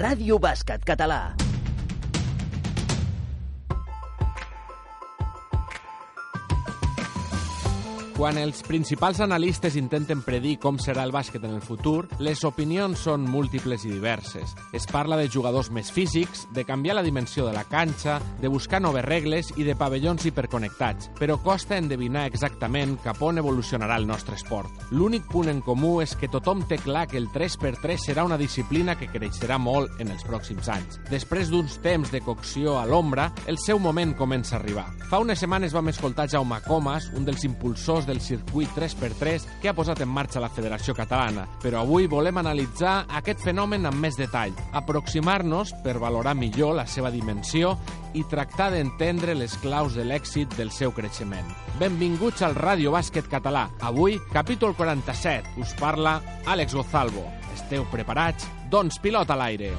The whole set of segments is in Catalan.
Ràdio Bàsquet Català. Quan els principals analistes intenten predir com serà el bàsquet en el futur, les opinions són múltiples i diverses. Es parla de jugadors més físics, de canviar la dimensió de la canxa, de buscar noves regles i de pavellons hiperconnectats, però costa endevinar exactament cap on evolucionarà el nostre esport. L'únic punt en comú és que tothom té clar que el 3x3 serà una disciplina que creixerà molt en els pròxims anys. Després d'uns temps de cocció a l'ombra, el seu moment comença a arribar. Fa unes setmanes vam escoltar Jaume Comas, un dels impulsors del circuit 3x3 que ha posat en marxa la Federació Catalana, però avui volem analitzar aquest fenomen amb més detall, aproximar-nos per valorar millor la seva dimensió i tractar d'entendre les claus de l'èxit del seu creixement. Benvinguts al Ràdio Bàsquet Català. Avui, capítol 47, us parla Àlex Gozalvo. Esteu preparats? Doncs pilot a l'aire.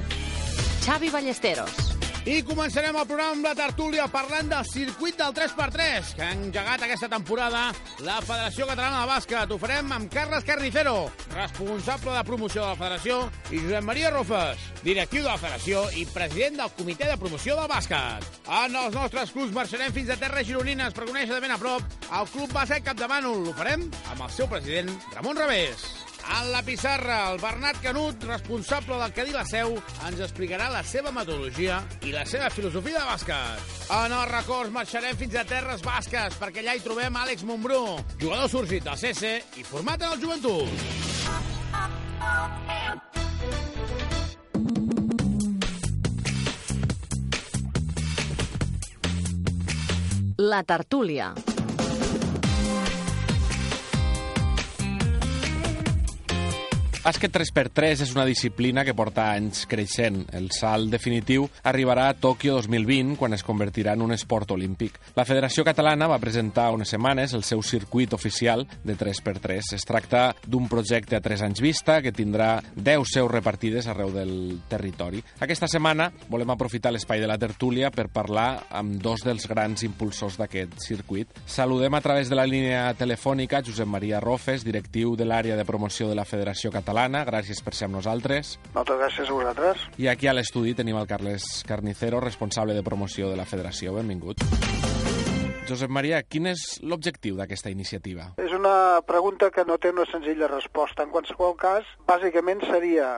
Xavi Ballesteros. I començarem el programa amb la tertúlia parlant del circuit del 3x3 que ha engegat aquesta temporada la Federació Catalana de Bàsquet. Ho farem amb Carles Carnicero, responsable de promoció de la Federació, i Josep Maria Rofes, directiu de la Federació i president del Comitè de Promoció del Bàsquet. En els nostres clubs marxarem fins a terres gironines per conèixer de ben a prop el Club Bàsquet Capdemànol. Ho farem amb el seu president, Ramon Revés. En la pissarra, el Bernat Canut, responsable del Cadí la Seu, ens explicarà la seva metodologia i la seva filosofia de bàsquet. En els records marxarem fins a terres basques, perquè allà hi trobem Àlex Montbrú, jugador sorgit del CC i format en el joventut. La tertúlia. Bàsquet 3x3 és una disciplina que porta anys creixent. El salt definitiu arribarà a Tòquio 2020, quan es convertirà en un esport olímpic. La Federació Catalana va presentar unes setmanes el seu circuit oficial de 3x3. Es tracta d'un projecte a 3 anys vista que tindrà 10 seus repartides arreu del territori. Aquesta setmana volem aprofitar l'espai de la tertúlia per parlar amb dos dels grans impulsors d'aquest circuit. Saludem a través de la línia telefònica Josep Maria Rofes, directiu de l'àrea de promoció de la Federació Catalana Catalana. Gràcies per ser amb nosaltres. Moltes gràcies a vosaltres. I aquí a l'estudi tenim el Carles Carnicero, responsable de promoció de la Federació. Benvingut. Josep Maria, quin és l'objectiu d'aquesta iniciativa? És una pregunta que no té una senzilla resposta. En qualsevol cas, bàsicament seria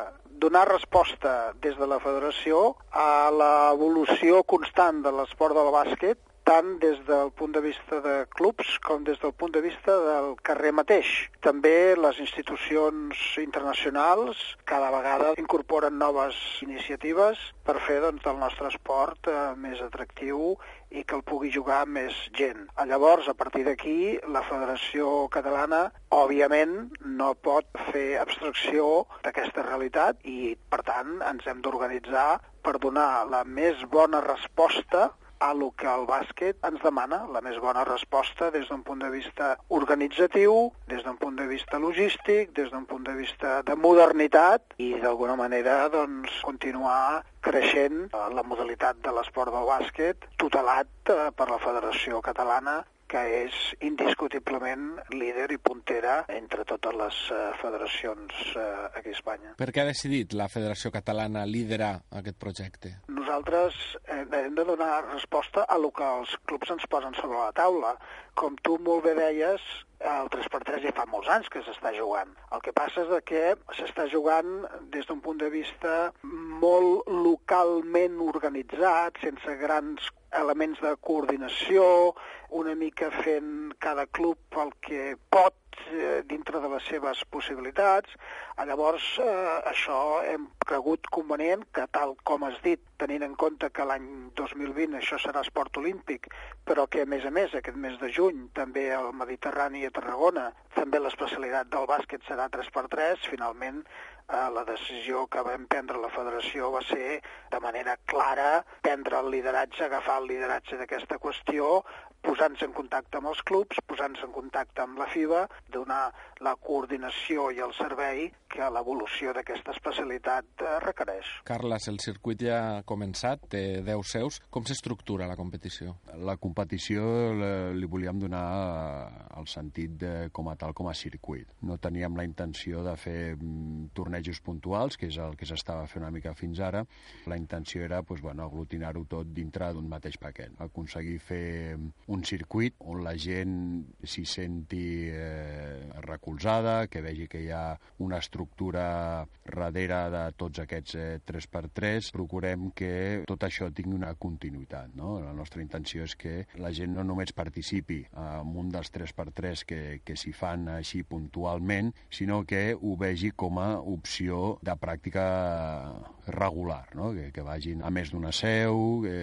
donar resposta des de la federació a l'evolució constant de l'esport del bàsquet tant des del punt de vista de clubs com des del punt de vista del carrer mateix. També les institucions internacionals cada vegada incorporen noves iniciatives per fer doncs, del nostre esport eh, més atractiu i que el pugui jugar més gent. Llavors, a partir d'aquí, la Federació Catalana, òbviament, no pot fer abstracció d'aquesta realitat i, per tant, ens hem d'organitzar per donar la més bona resposta a lo que el bàsquet ens demana, la més bona resposta des d'un punt de vista organitzatiu, des d'un punt de vista logístic, des d'un punt de vista de modernitat i d'alguna manera doncs, continuar creixent la modalitat de l'esport del bàsquet tutelat eh, per la Federació Catalana que és indiscutiblement líder i puntera entre totes les uh, federacions uh, aquí a Espanya. Per què ha decidit la Federació Catalana liderar aquest projecte? Nosaltres eh, hem de donar resposta a lo que els clubs ens posen sobre la taula. Com tu molt bé deies, el 3x3 ja fa molts anys que s'està jugant. El que passa és que s'està jugant des d'un punt de vista molt localment organitzat, sense grans elements de coordinació, una mica fent cada club el que pot eh, dintre de les seves possibilitats. Llavors, eh, això hem cregut convenient que, tal com has dit, tenint en compte que l'any 2020 això serà esport olímpic, però que, a més a més, aquest mes de juny, també al Mediterrani i a Tarragona, també l'especialitat del bàsquet serà 3x3, finalment eh, la decisió que vam prendre la federació va ser de manera clara prendre el lideratge, agafar el lideratge d'aquesta qüestió, posant-se en contacte amb els clubs, posant-se en contacte amb la FIBA, donar la coordinació i el servei que l'evolució d'aquesta especialitat eh, requereix. Carles, el circuit ja ha començat, té 10 seus. Com s'estructura la competició? La competició li volíem donar el sentit de, com a tal com a circuit. No teníem la intenció de fer mm, tornejos puntuals, que és el que s'estava fent una mica fins ara. La intenció era pues, bueno, aglutinar-ho tot dintre d'un mateix paquet. Aconseguir fer un circuit on la gent s'hi senti eh, recolzada, que vegi que hi ha una estructura darrere de tots aquests eh, 3x3. Procurem que tot això tingui una continuïtat. No? La nostra intenció és que la gent no només participi en un dels 3x3 que, que s'hi fan així puntualment, sinó que ho vegi com a opció de pràctica regular, no? que, que vagin a més d'una seu, que,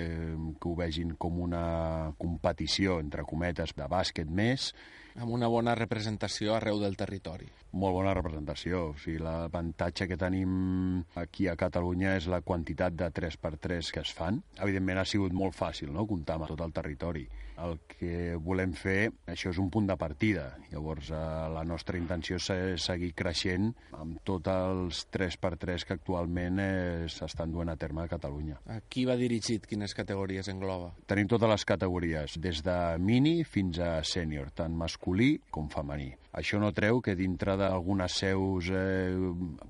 que ho vegin com una competició, entre cometes, de bàsquet més, amb una bona representació arreu del territori. Molt bona representació. O sigui, l'avantatge que tenim aquí a Catalunya és la quantitat de 3x3 que es fan. Evidentment ha sigut molt fàcil no? comptar amb tot el territori. El que volem fer, això és un punt de partida. Llavors, eh, la nostra intenció és seguir creixent amb tots els 3x3 que actualment eh, s'estan duent a terme a Catalunya. A qui va dirigit? Quines categories engloba? Tenim totes les categories, des de mini fins a sènior, tant masculí com femení. Això no treu que dintre d'algunes seus eh,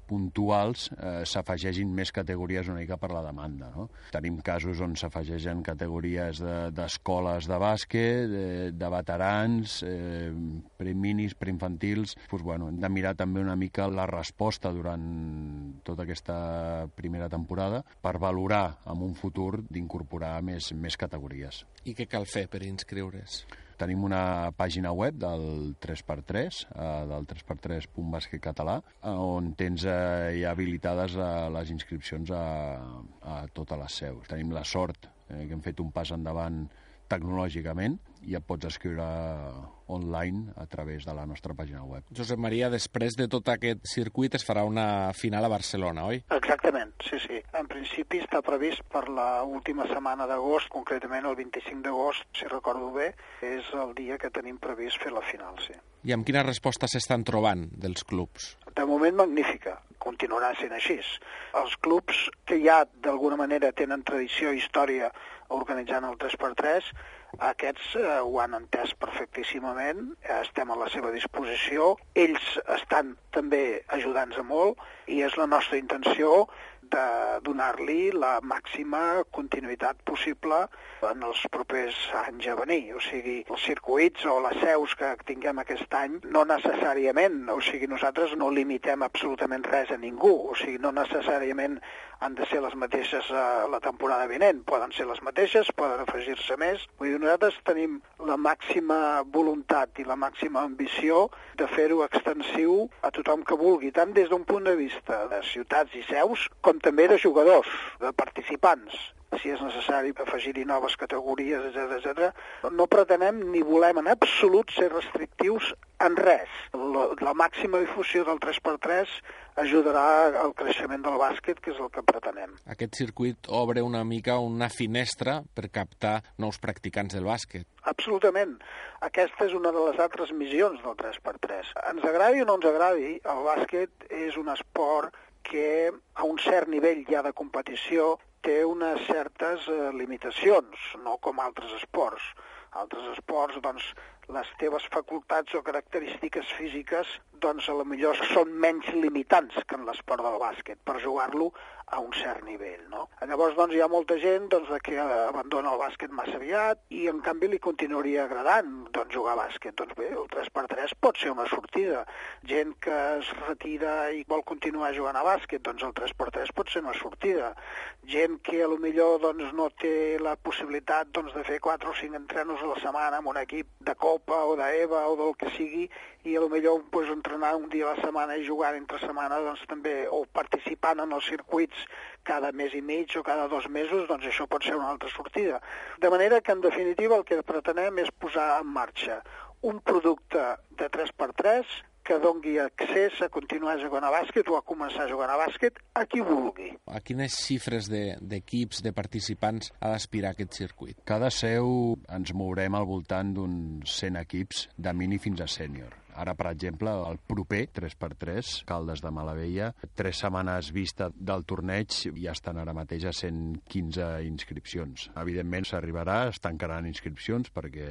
puntuals eh, s'afegeixin més categories una mica per la demanda. No? Tenim casos on s'afegeixen categories d'escoles de, de bàsquet, de, de veterans, eh, preminis, preinfantils... Pues, bueno, hem de mirar també una mica la resposta durant tota aquesta primera temporada per valorar en un futur d'incorporar més, més categories. I què cal fer per inscriure's? Tenim una pàgina web del 3x3, eh, del 3x3.basquet català, on tens eh, ja habilitades eh, les inscripcions a, a totes les seus. Tenim la sort eh, que hem fet un pas endavant tecnològicament i et pots escriure online a través de la nostra pàgina web. Josep Maria, després de tot aquest circuit es farà una final a Barcelona, oi? Exactament, sí, sí. En principi està previst per la última setmana d'agost, concretament el 25 d'agost, si recordo bé, és el dia que tenim previst fer la final, sí. I amb quina resposta s'estan trobant dels clubs? De moment magnífica, continuarà sent així. Els clubs que ja d'alguna manera tenen tradició i història organitzant el 3x3 aquests eh, ho han entès perfectíssimament, estem a la seva disposició, ells estan també ajudant-nos molt i és la nostra intenció de donar-li la màxima continuïtat possible en els propers anys a venir. O sigui, els circuits o les seus que tinguem aquest any, no necessàriament, o sigui, nosaltres no limitem absolutament res a ningú, o sigui, no necessàriament han de ser les mateixes a la temporada vinent, poden ser les mateixes, poden afegir-se més. Vull dir, nosaltres tenim la màxima voluntat i la màxima ambició de fer-ho extensiu a tothom que vulgui, tant des d'un punt de vista de ciutats i seus, com també de jugadors, de participants si és necessari afegir-hi noves categories, etc etc. No pretenem ni volem en absolut ser restrictius en res. La, la màxima difusió del 3x3 ajudarà al creixement del bàsquet, que és el que pretenem. Aquest circuit obre una mica una finestra per captar nous practicants del bàsquet. Absolutament. Aquesta és una de les altres missions del 3x3. Ens agradi o no ens agradi, el bàsquet és un esport que a un cert nivell ja de competició té unes certes eh, limitacions, no com altres esports. Altres esports, doncs, les teves facultats o característiques físiques doncs a lo millor són menys limitants que en l'esport del bàsquet per jugar-lo a un cert nivell, no? Llavors, doncs, hi ha molta gent doncs, que abandona el bàsquet massa aviat i, en canvi, li continuaria agradant doncs, jugar a bàsquet. Doncs bé, el 3x3 pot ser una sortida. Gent que es retira i vol continuar jugant a bàsquet, doncs el 3x3 pot ser una sortida. Gent que, a lo millor, doncs, no té la possibilitat doncs, de fer 4 o 5 entrenos a la setmana amb un equip de Copa o d'EVA o del que sigui i, a lo millor, doncs, entrenar un dia a la setmana i jugar entre setmana, doncs, també, o participant en els circuits cada mes i mig o cada dos mesos, doncs això pot ser una altra sortida. De manera que, en definitiva, el que pretenem és posar en marxa un producte de 3x3 que dongui accés a continuar jugant a bàsquet o a començar a jugar a bàsquet a qui vulgui. A quines xifres d'equips, de, de participants ha d'aspirar aquest circuit? Cada seu ens mourem al voltant d'uns 100 equips, de mini fins a sènior. Ara, per exemple, el proper 3x3, Caldes de Malavella, tres setmanes vista del torneig ja estan ara mateix a 115 inscripcions. Evidentment s'arribarà, es tancaran inscripcions perquè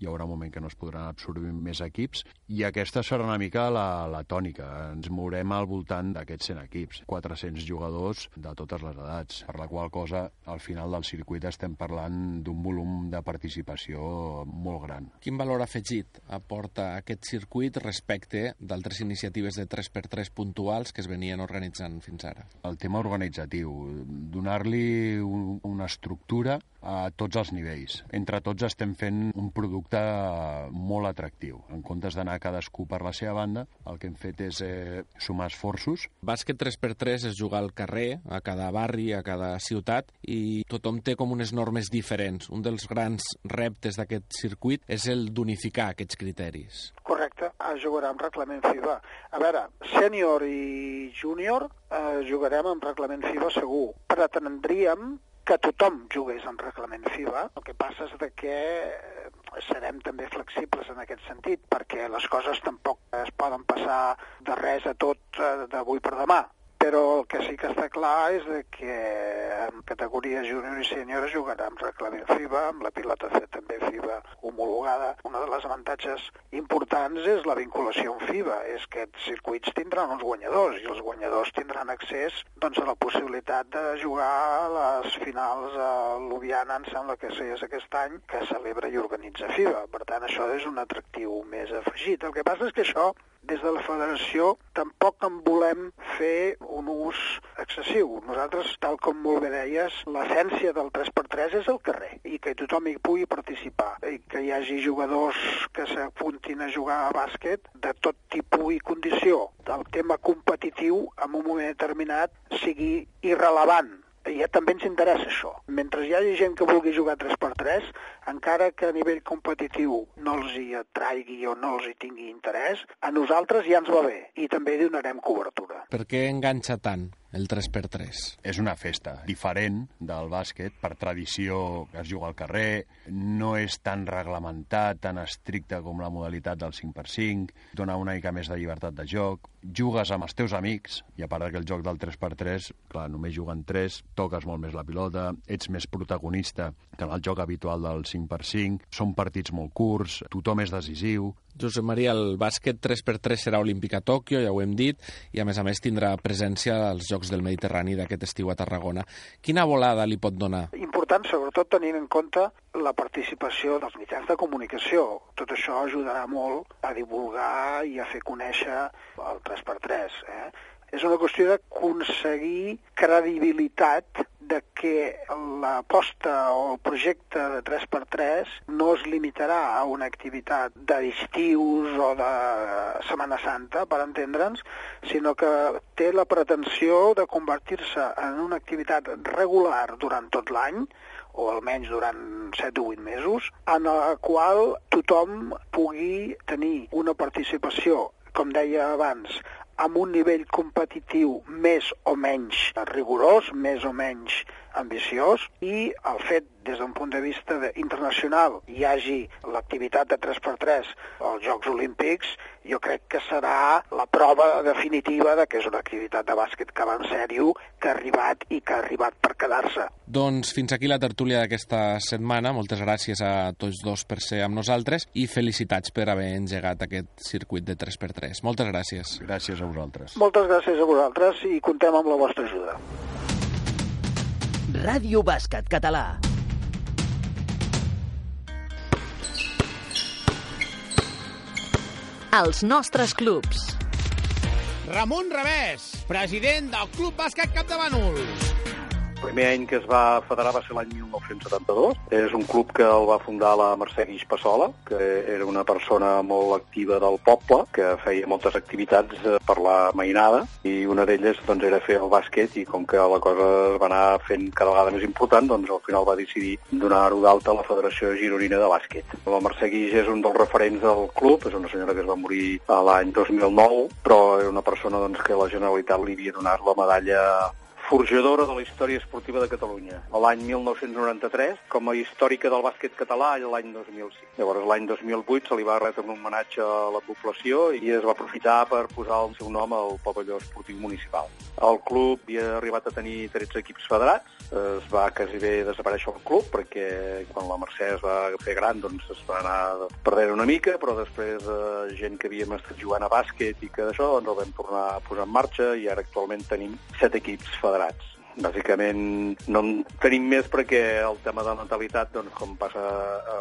hi haurà un moment que no es podran absorbir més equips i aquesta serà una mica la, la tònica. Ens mourem al voltant d'aquests 100 equips, 400 jugadors de totes les edats, per la qual cosa al final del circuit estem parlant d'un volum de participació molt gran. Quin valor afegit aporta aquest circuit respecte d'altres iniciatives de 3x3 puntuals que es venien organitzant fins ara? El tema organitzatiu, donar-li un, una estructura a tots els nivells. Entre tots estem fent un producte molt atractiu. En comptes d'anar cadascú per la seva banda, el que hem fet és eh, sumar esforços. Bàsquet 3x3 es juga al carrer, a cada barri, a cada ciutat, i tothom té com unes normes diferents. Un dels grans reptes d'aquest circuit és el d'unificar aquests criteris. Correcte, es jugarà amb reglament FIBA. A veure, sènior i júnior eh, jugarem amb reglament FIBA segur. Pretendríem que tothom jugués en reglament FIBA. El que passa és de que eh, serem també flexibles en aquest sentit, perquè les coses tampoc es poden passar de res a tot eh, d'avui per demà. Però el que sí que està clar és de que en categoria júnior i sènior es jugarà amb reglament FIBA, amb la pilota també FIBA homologada. Un dels avantatges importants és la vinculació amb FIBA, és que aquests circuits tindran uns guanyadors i els guanyadors tindran accés doncs, a la possibilitat de jugar les finals a Ljubljana, em sembla que és aquest any, que celebra i organitza FIBA. Per tant, això és un atractiu més afegit. El que passa és que això des de la federació tampoc en volem fer un ús excessiu. Nosaltres, tal com molt bé deies, l'essència del 3x3 és el carrer i que tothom hi pugui participar i que hi hagi jugadors que s'apuntin a jugar a bàsquet de tot tipus i condició. El tema competitiu en un moment determinat sigui irrelevant ja també ens interessa això. Mentre hi hagi gent que vulgui jugar 3x3, encara que a nivell competitiu no els hi atraigui o no els hi tingui interès, a nosaltres ja ens va bé i també hi donarem cobertura. Per què enganxa tant? El 3x3. És una festa diferent del bàsquet, per tradició es juga al carrer, no és tan reglamentat, tan estricte com la modalitat del 5x5, dona una mica més de llibertat de joc, jugues amb els teus amics, i a part que el joc del 3x3, clar, només juguen 3, toques molt més la pilota, ets més protagonista que en el joc habitual del 5x5, són partits molt curts, tothom és decisiu, Josep Maria, el bàsquet 3x3 serà olímpic a Tòquio, ja ho hem dit, i a més a més tindrà presència als Jocs del Mediterrani d'aquest estiu a Tarragona. Quina volada li pot donar? Important, sobretot tenint en compte la participació dels mitjans de comunicació. Tot això ajudarà molt a divulgar i a fer conèixer el 3x3. Eh? És una qüestió d'aconseguir credibilitat de que l'aposta o el projecte de 3x3 no es limitarà a una activitat d'estius o de Setmana Santa, per entendre'ns, sinó que té la pretensió de convertir-se en una activitat regular durant tot l'any, o almenys durant 7 o 8 mesos, en la qual tothom pugui tenir una participació, com deia abans, amb un nivell competitiu més o menys rigorós, més o menys ambiciós, i el fet, des d'un punt de vista de, internacional, hi hagi l'activitat de 3x3 als Jocs Olímpics, jo crec que serà la prova definitiva de que és una activitat de bàsquet que va en sèrio, que ha arribat i que ha arribat per quedar-se. Doncs fins aquí la tertúlia d'aquesta setmana. Moltes gràcies a tots dos per ser amb nosaltres i felicitats per haver engegat aquest circuit de 3x3. Moltes gràcies. Gràcies a vosaltres. Moltes gràcies a vosaltres i contem amb la vostra ajuda. Ràdio Bàsquet Català. Els nostres clubs. Ramon Revés, president del Club Bàsquet Capdavànol primer any que es va federar va ser l'any 1972. És un club que el va fundar la Mercè Guix Passola, que era una persona molt activa del poble, que feia moltes activitats eh, per la mainada, i una d'elles doncs, era fer el bàsquet, i com que la cosa es va anar fent cada vegada més important, doncs al final va decidir donar-ho d'alta a la Federació Gironina de Bàsquet. La Mercè Guix és un dels referents del club, és una senyora que es va morir l'any 2009, però era una persona doncs, que la Generalitat li havia donat la medalla forjadora de la història esportiva de Catalunya. L'any 1993, com a històrica del bàsquet català, l'any 2005. Llavors, l'any 2008 se li va retre un homenatge a la població i es va aprofitar per posar el seu nom al pavelló esportiu municipal. El club havia arribat a tenir 13 equips federats, es va quasi bé desaparèixer el club perquè quan la Mercè es va fer gran doncs es va anar perdent una mica, però després eh, gent que havíem estat jugant a bàsquet i que d'això doncs el vam tornar a posar en marxa i ara actualment tenim set equips federats. elevats. Bàsicament no en tenim més perquè el tema de natalitat, doncs, com passa a,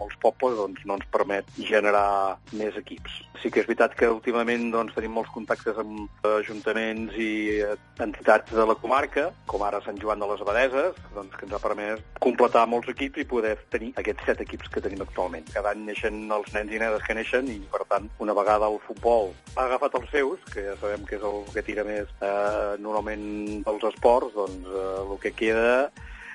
molts pobles, doncs, no ens permet generar més equips. Sí que és veritat que últimament doncs, tenim molts contactes amb ajuntaments i entitats de la comarca, com ara Sant Joan de les Abadeses, doncs, que ens ha permès completar molts equips i poder tenir aquests set equips que tenim actualment. Cada any neixen els nens i nenes que neixen i, per tant, una vegada el futbol ha agafat els seus, que ja sabem que és el que tira més eh, normalment els esports, doncs eh, el que queda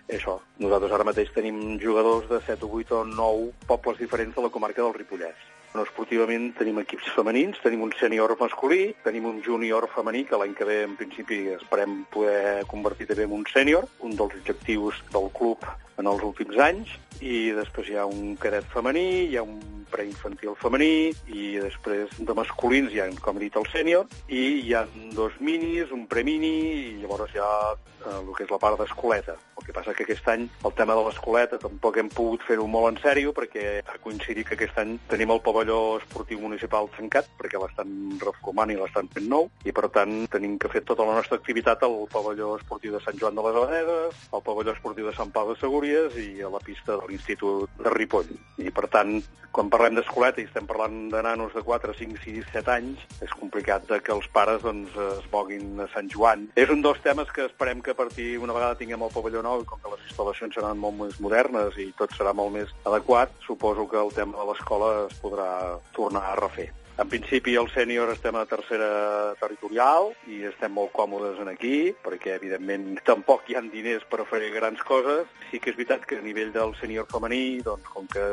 és això. Nosaltres ara mateix tenim jugadors de 7 o 8 o 9 pobles diferents de la comarca del Ripollès. No, esportivament tenim equips femenins, tenim un sènior masculí, tenim un júnior femení, que l'any que ve, en principi, esperem poder convertir també en un sènior, un dels objectius del club en els últims anys, i després hi ha un cadet femení, hi ha un preinfantil femení, i després de masculins hi ha, com he dit, el sènior, i hi ha dos minis, un premini, i llavors hi ha eh, el que és la part d'escoleta. El que passa que aquest any el tema de l'escoleta tampoc hem pogut fer-ho molt en sèrio perquè ha coincidit que aquest any tenim el pavelló esportiu municipal tancat perquè l'estan reformant i l'estan fent nou i per tant tenim que fer tota la nostra activitat al pavelló esportiu de Sant Joan de les Abadeses, al pavelló esportiu de Sant Pau de Segúries i a la pista de l'Institut de Ripoll. I per tant, quan parlem d'escoleta i estem parlant de nanos de 4, 5, 6, 7 anys, és complicat que els pares doncs, es moguin a Sant Joan. És un dels temes que esperem que a partir una vegada tinguem el pavelló nou com que les instal·lacions seran molt més modernes i tot serà molt més adequat, suposo que el tema de l'escola es podrà tornar a refer. En principi, el sènior estem a tercera territorial i estem molt còmodes en aquí, perquè, evidentment, tampoc hi han diners per fer grans coses. Sí que és veritat que a nivell del sènior femení, doncs, com que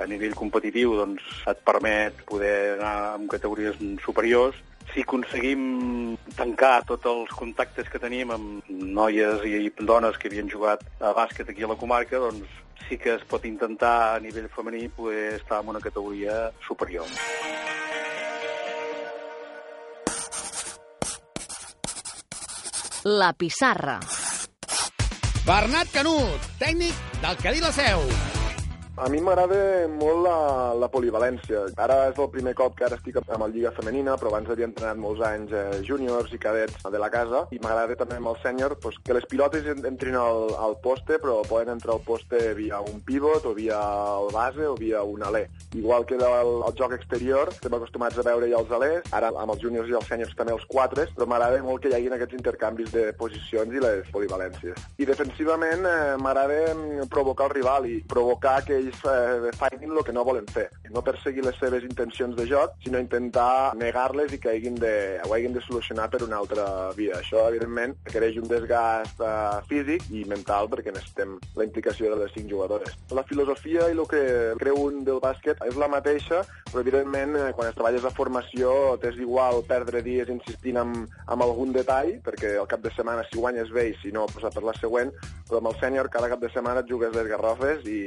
a nivell competitiu doncs, et permet poder anar amb categories superiors, si aconseguim tancar tots els contactes que tenim amb noies i dones que havien jugat a bàsquet aquí a la comarca, doncs sí que es pot intentar a nivell femení poder estar en una categoria superior. La pissarra. Bernat Canut, tècnic del Cadí la Seu. A mi m'agrada molt la, la polivalència. Ara és el primer cop que ara estic amb el Lliga Femenina, però abans havia entrenat molts anys eh, júniors i cadets de la casa, i m'agrada també amb el sènior pues, que les pilotes entrin al, al poste, però poden entrar al poste via un pivot, o via el base, o via un alè. Igual que el, el joc exterior, estem acostumats a veure ja els alers, ara amb els júniors i els sèniors també els quatres, però m'agrada molt que hi hagin aquests intercanvis de posicions i les polivalències. I defensivament eh, m'agrada mm, provocar el rival i provocar que ells eh, facin el que no volen fer. No perseguir les seves intencions de joc, sinó intentar negar-les i que hagin de, ho hagin de solucionar per una altra via. Això, evidentment, requereix un desgast eh, físic i mental perquè necessitem la implicació de les cinc jugadores. La filosofia i el que creu un del bàsquet és la mateixa, però evidentment eh, quan es treballes a formació t'és igual perdre dies insistint en, en algun detall, perquè al cap de setmana si guanyes bé i si no, pues, per la següent, però amb el sènior cada cap de setmana et jugues les garrofes i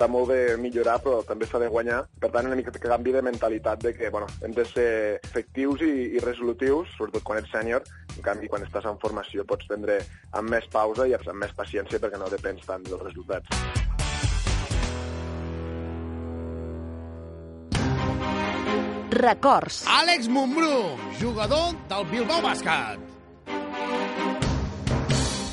està molt bé millorar, però també s'ha de guanyar. Per tant, una mica de canvi de mentalitat de que bueno, hem de ser efectius i, i resolutius, sobretot quan ets sènior. En canvi, quan estàs en formació pots prendre amb més pausa i amb més paciència perquè no depens tant dels resultats. Records. Àlex Montbrú, jugador del Bilbao Bàsquet.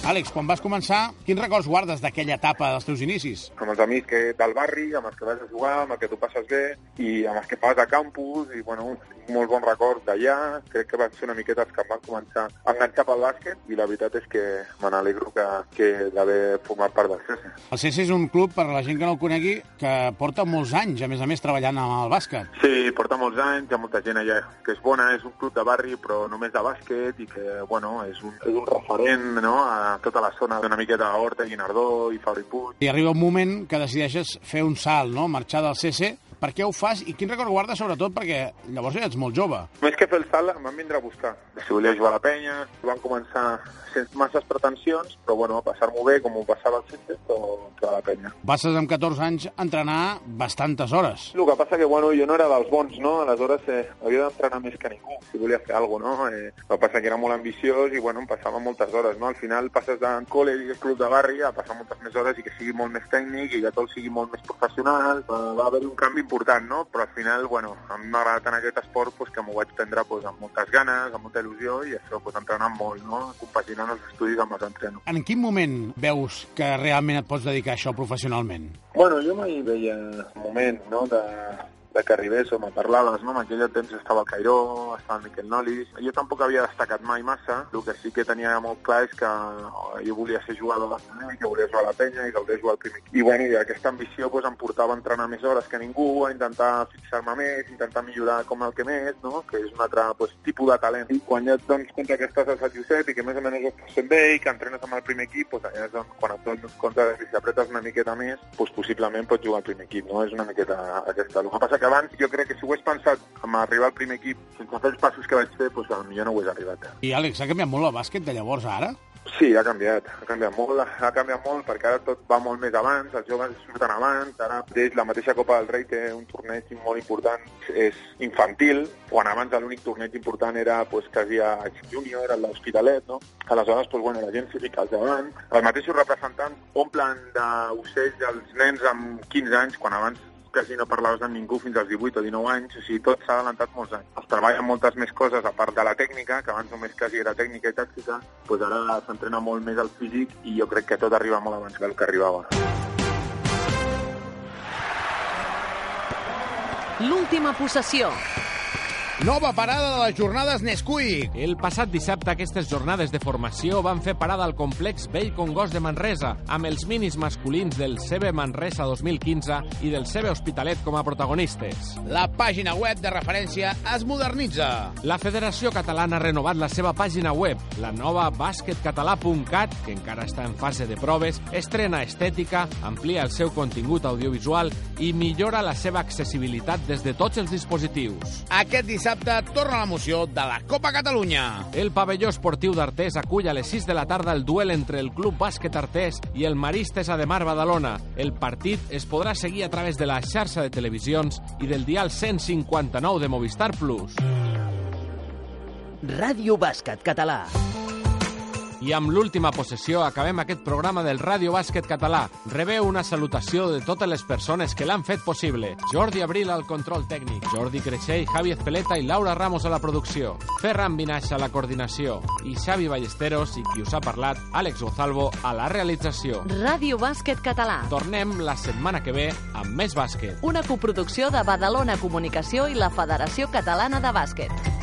Àlex, quan vas començar, quins records guardes d'aquella etapa dels teus inicis? Amb els amics que, del barri, amb els que vas a jugar, amb els que tu passes bé, i amb els que fas a campus, i bueno, tinc molt bons records d'allà. Crec que van ser una miqueta els que em van començar a enganxar pel bàsquet, i la veritat és que me n'alegro que, que d'haver format part del CESE. El CESE és un club, per la gent que no el conegui, que porta molts anys, a més a més, treballant amb el bàsquet. Sí, porta molts anys, hi ha molta gent allà que és bona, és un club de barri, però només de bàsquet, i que, bueno, és un, és un referent, no?, a tota la zona d'una miqueta Horta, Guinardó i Fabri Puig. I arriba un moment que decideixes fer un salt, no?, marxar del CC Per què ho fas i quin record guardes sobretot perquè llavors ja ets molt jove? Més que fer el salt, em van vindre a buscar. Si volia jugar a la penya, van començar sense masses pretensions, però bueno, a passar-m'ho bé, com ho passava al Sitges o a la penya. Passes amb 14 anys a entrenar bastantes hores. El que passa que, bueno, jo no era dels bons, no? Aleshores eh, havia d'entrenar més que ningú, si volia fer alguna cosa, no? Eh, el que passa que era molt ambiciós i, bueno, em passava moltes hores, no? Al final passes de col·le i club de barri a passar moltes més hores i que sigui molt més tècnic i que tot sigui molt més professional. Va, haver un canvi important, no? Però al final, bueno, a mi m'ha agradat en aquest esport pues, que m'ho vaig prendre pues, amb moltes ganes, amb molta il·lusió i això, pues, entrenant molt, no? Compaginant els estudis amb els entrenos. En quin moment veus que realment et pots dedicar a això professionalment? Bueno, jo mai veia moment, no?, de, de que arribés o me parlaves, no? En aquell temps estava el Cairó, estava el Miquel Nolis. Jo tampoc havia destacat mai massa. El que sí que tenia molt clar és que oh, jo volia ser jugador de i que volia jugar a la penya i que volia jugar al primer equip. I, bueno, i aquesta ambició pues, em portava a entrenar més hores que ningú, a intentar fixar-me més, intentar millorar com el que més, no? que és un altre pues, tipus de talent. I quan ja et dones compte que estàs al Sant Josep i que més o menys ho estàs fent bé i que entrenes amb el primer equip, pues, allà és on, quan et dones compte que si apretes una miqueta més, pues, possiblement pots jugar al primer equip. No? És una miqueta aquesta. El que passa que abans jo crec que si ho hagués pensat amb arribar al primer equip sense fer els passos que vaig fer, doncs potser no ho hagués arribat. I Àlex, ha canviat molt el bàsquet de llavors a ara? Sí, ha canviat, ha canviat molt, ha canviat molt perquè ara tot va molt més abans, els joves surten abans, ara mateix la mateixa Copa del Rei té un torneig molt important, és infantil, quan abans l'únic torneig important era pues, quasi a júnior, a l'Hospitalet, no? Aleshores, pues, bueno, la gent s'hi fica als davant, els mateixos representants omplen d'ocells els nens amb 15 anys, quan abans quasi no parlaves amb ningú fins als 18 o 19 anys, o sigui, tot s'ha adelantat molts anys. Es treballa moltes més coses a part de la tècnica, que abans només quasi era tècnica i tàctica, doncs ara s'entrena molt més el físic i jo crec que tot arriba molt abans del que arribava. L'última possessió. Nova parada de les jornades Nesquik. El passat dissabte aquestes jornades de formació van fer parada al complex Vell Congost de Manresa amb els minis masculins del CB Manresa 2015 i del CB Hospitalet com a protagonistes. La pàgina web de referència es modernitza. La Federació Catalana ha renovat la seva pàgina web. La nova basketcatalà.cat, que encara està en fase de proves, estrena estètica, amplia el seu contingut audiovisual i millora la seva accessibilitat des de tots els dispositius. Aquest dissabte dissabte torna l'emoció de la Copa Catalunya. El pavelló esportiu d'Artés acull a les 6 de la tarda el duel entre el Club Bàsquet Artés i el Maristes Ademar Badalona. El partit es podrà seguir a través de la xarxa de televisions i del dial 159 de Movistar Plus. Ràdio Bàsquet Català. I amb l'última possessió acabem aquest programa del Ràdio Bàsquet Català. Rebeu una salutació de totes les persones que l'han fet possible. Jordi Abril al control tècnic, Jordi Creixell, Javi Espeleta i Laura Ramos a la producció, Ferran Vinaix a la coordinació i Xavi Ballesteros i qui us ha parlat, Àlex Gozalvo, a la realització. Ràdio Bàsquet Català. Tornem la setmana que ve amb més bàsquet. Una coproducció de Badalona Comunicació i la Federació Catalana de Bàsquet.